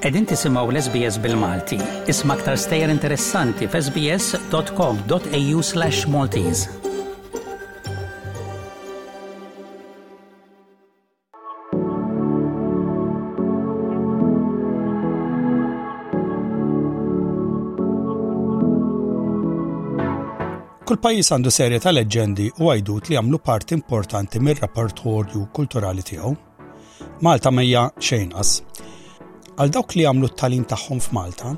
Qegħdin tisimgħu l-SBS bil-Malti. Isma' aktar stejjer interessanti f'sbs.com.au/maltese. Kull pajjiż għandu serje ta' leġġendi u għajdut li għamlu parti importanti mir-repertorju kulturali tiegħu. Malta mejja xejn qas. Għal dawk li għamlu t-talim tagħhom f'Malta,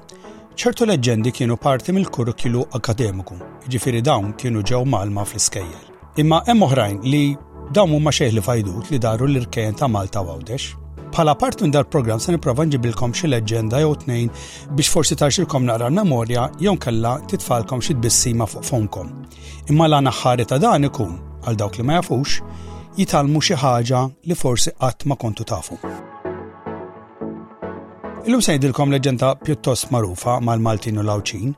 ċertu leġġendi kienu parti mill-kurrikulu akademiku, ġifiri dawn kienu ġew malma fl-iskejjel. Imma hemm oħrajn li dawn huma xejn li fajdut li daru l-irkejn ta' Malta u Għawdex. Bħala part minn dal-programm se nipprova nġibilkom xi leġenda jew tnejn biex forsi tarxilkom naqra l-memorja jew kella titfalkom xi tbissima fuq fonkom. Imma l aħħari ta' dan ikun għal dawk li ma jafux jitalmu xi ħaġa li forsi qatt ma kontu tafu. Illum se ngħidilkom leġenda pjuttost magħrufa mal-Maltin u l-Awċin,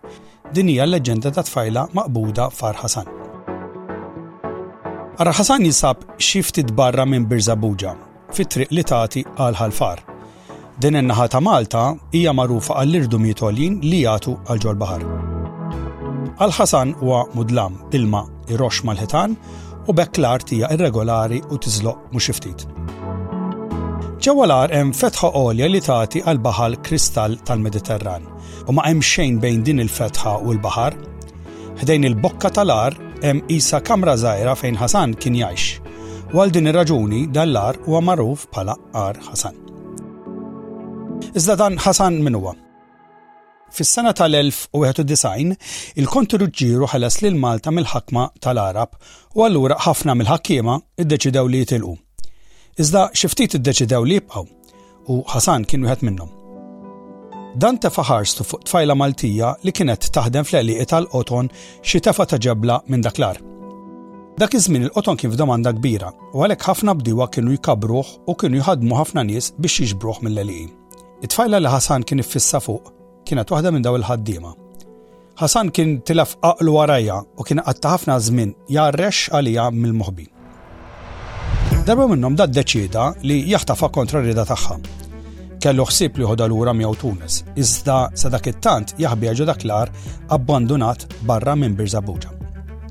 Din hija l-leġġenda ta' tfajla maqbuda f'Għar Ħasan. Għar Ħasan jinsab xi ftit barra minn Birżebbuġa, fit-triq li tagħti għal Ħal-Far. Din in-naħa ta' Malta hija magħrufa għall-irdumiet għoljin li jagħtu għal ġol baħar. Għal Ħasan huwa mudlam ilma iroxx mal-ħitan u bekk l-art hija irregolari u tiżloq mhux ftit. Ġewwa l-għar hemm fetħa għolja li tagħti għal baħal kristall tal-Mediterran u ma hemm xejn bejn din il-fetħa u l-baħar. Ħdejn il-bokka tal-għar hemm qisha kamra żgħira fejn Ħasan kien jgħix, u għal din ir-raġuni dan l-għar huwa magħruf bħala Għar Ħasan. Iżda dan Ħasan min huwa? Fis-sena tal-1091, il-Konti Ruġġieru ħeles lil Malta mill-ħakma tal-Arab u allura ħafna mill-ħakkiema iddeċidew li jitilqu. Iżda xi ftit iddeċidew li jibqgħu. u Ħasan kien wieħed minnhom. Dan tefa' ħarstu fuq tfajla Maltija li kienet taħdem fl-għeliqi tal-qoton xi tefa ta' ġebla minn dak l-ar. Dak iż-żmien il-qoton kien f'domanda kbira u għalhekk ħafna bdiewa kienu jkabruh u kienu jħadmu ħafna nies biex jiġbruh mill-għeliqi. It-tfajla li Ħasan kien iffissa fuq kienet waħda minn daw il-ħaddiema. Hasan kien tilef aqlu warajja u kien qatta ħafna żmien jarrex għalija mill-moħbin. Darba minnhom da ddeċieda li jaħtafa kontra rida tagħha. Kellu ħsieb li ħodha lura miegħu Tunis, iżda sa dak it-tant jaħbiha ġo dak l-ar abbandunat barra minn Birżabuġa.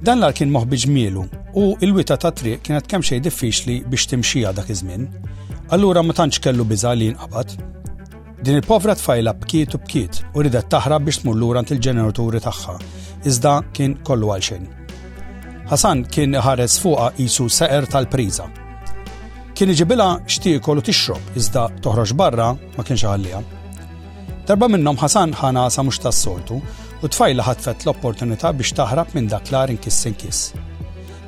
Dan l-ar kien moħbiġ mielu u il-wita ta' triq kienet kemm xejn diffiċli biex timxija dak iż-żmien. Allura ma tantx kellu biża' li jinqabad. Din il-povra tfajla bkiet u bkiet u ridet taħrab biex tmur lura għand il-ġeneraturi tagħha, iżda kien kollu għal xejn. Hasan kien ħares fuqha qisu seqer tal-priża. Kien iġibilha xtiekol u tixrob, iżda toħroġ barra ma kienx ħalliha. Darba minnhom Hasan ħana sa mhux tas-soltu u tfajla ħatfet l-opportunità biex taħrab minn dak l-ar inkis inkis.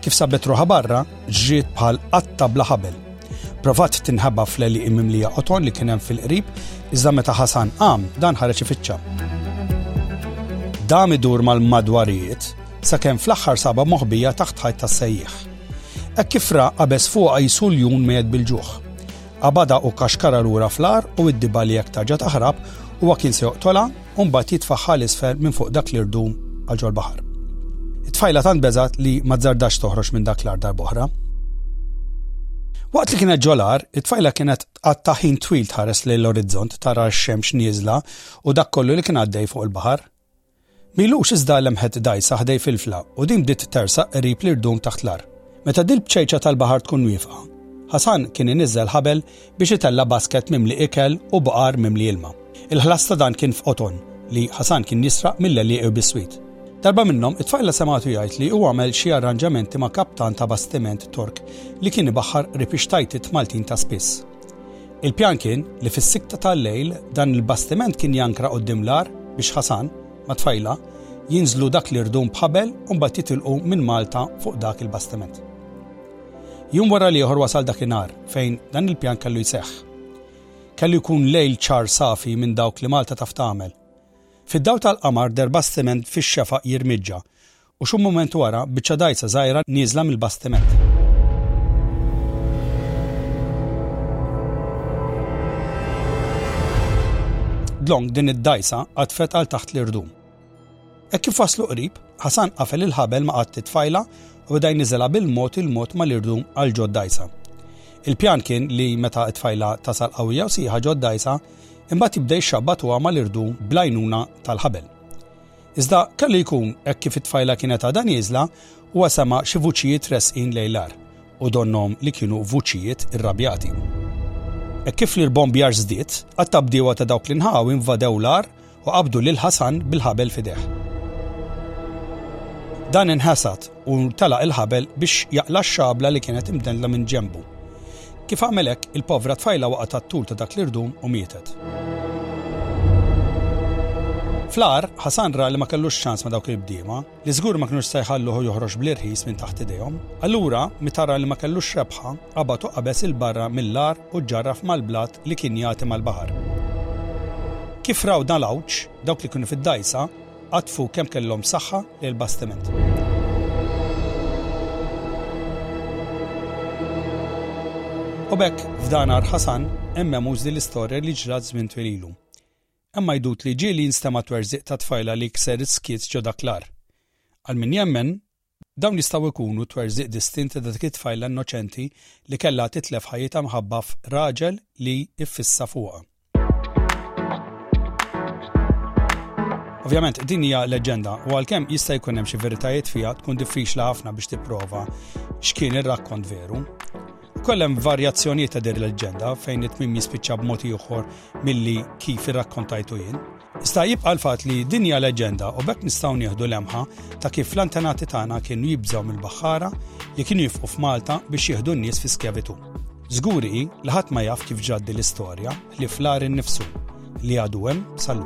Kif sabet ruħa barra, Ġriet bħal qatta bla ħabel. Provat tinħeba fl-għelieqi mimlija qoton li kien hemm fil-qrib, iżda meta Ħasan qam, dan ħareġ ifittxa. Dam idur mal-madwarijiet sakemm fl-aħħar saba moħbija taħt ħajt tas-sejjieħ. Hekk kif ra qabeż fuqha jisu l-jun mejed bil-ġuħ. Abada u kaxkara lura fl-ar u id-diba li jekk tarġa' taħrab huwa kien se joqtolha u mbagħad jitfaħħa 'l isfel minn fuq dak l-irdum għal ġol-baħar. It-tfajla tant beżgħet li ma zzardax toħroġ minn dak l-għar darb'oħra. Waqt li kienet ġol-għar, it-tfajla kienet qatta' ħin twil tħares lejn l-orizzont tara x-xemx nieżla u dak kollu li kien għaddej fuq il-baħar. M'ilux iżda lemħet dgħajsa ħdej filfla u din bdiet tersaq qrib l-irdum taħt l-għar. Meta dil-bċejċa tal-baħar tkun wiefqa, Ħasan kien iniżżel ħabel biex itella' basket mimli ikel u baqar mimli ilma. Il-ħlas ta' dan kien f'qoton li Ħasan kien jisraq mill-għelieqi u biswit. Darba minnhom, it-tfajla semgħetu jgħid li hu għamel xi arranġamenti ma' kaptan ta' bastiment Tork li kien ibaħħar qrib ix-xtajtiet Maltin ta' spiss. Il-pjan kien li fis-sikkta tal-lejl dan il-bastiment kien jankra quddiem l-għar biex Ħasan, mat-tfajla, jinżlu dak l-irdum b'ħabel u mbagħad jitilqu minn Malta fuq dak il-bastiment. Jum wara l-ieħor wasal dak inhar fejn dan il-pjan kellu jseħħ. Kellu jkun lejl ċar safi minn dawk li Malta taf tagħmel. Fid-dawl tal-qamar deher bastiment fix-xefaq jirmiġġa u xi mument wara biċċa dgħajsa żgħira nieżla mill-bastiment. Dlonk din id-dgħajsa qatfet għal taħt l-irdum. Hekk kif waslu qrib, Ħasan qafel il-ħabel ma' qatt tfajla u beda jniżelha bil-mod il-mod mal-irdum għal ġod dajsa. Il-pjan kien li meta t-tfajla tasal qawwija u sieħa ġod dajsa, imbagħad jibda jixxabbat huwa mal-irdum bl-għajnuna tal-ħabel. Iżda kellu jkun hekk kif it-tfajla kienet għadha nieżla huwa sema' xi vuċijiet resqin lejlar u donnom li kienu vuċijiet irrabjati. Hekk kif l-irbombjar żdied, għattabdiewa ta' dawk li nħaw invadew l-ar u qabdu lil Ħasan bil-ħabel f'idejh. Dan inħasad u telaq il-ħabel biex jaqla x-xabla li kienet imdendla minn ġembu. Kif għamel hekk, il-povra tfajla waqgħet għat-tul ta' dak l-irdum u mietet. Fl-ar, Ħasan ra li ma kellux ċans ma' dawk il-bdiema li żgur ma kinux se jħalluh joħroġ bl-irħis minn taħt idejhom. Allura, meta ra li ma kellux rebħa, qabad u qabeż 'il barra mill-għar u ġġarraf mal-blat li kien jagħti mal-baħar. Kif raw dan l-għawġ, dawk li kienu fid-dgħajsa għatfu kemm kellhom saħħa lill-bastiment. U b'hekk, f'dan għar Ħasan, hemm memuż din l-istorja li ġrat żmien twil ilu. Hemm għajdut li ġieli jinstema' twerżiq ta' tfajla li jkser is-skiet ġo dak l-għar. Għal min jemmen, dawn jistgħu jkunu twerżiq distinti ta' dik it-tfajla innoċenti li kellha titlef ħajjitha mħabba f' raġel li iffissa fuqha. Ovvjament, din hija leġġenda u għalkemm jista' jkun hemm xi veritajiet fiha tkun diffiċli ħafna biex tipprova x'kien ir-rakkont veru. Ukoll hemm varjazzjonijiet ta' din il-leġġenda fejn it-tmiem jispiċċa b'mod ieħor milli kif irrakkontajtu jien. Iżda jibqa' l-fatt li din hija leġġenda u bekk nistgħu nieħdu lemħa ta' kif l-antenati tagħna kienu jibżgħu mill-baħħara li kienu jifqu f'Malta biex jieħdu n-nies fi skjavitu. Żgur hi li ħadd ma jaf kif ġrat din l-istorja li fl-għar innifsu li għadu hemm sal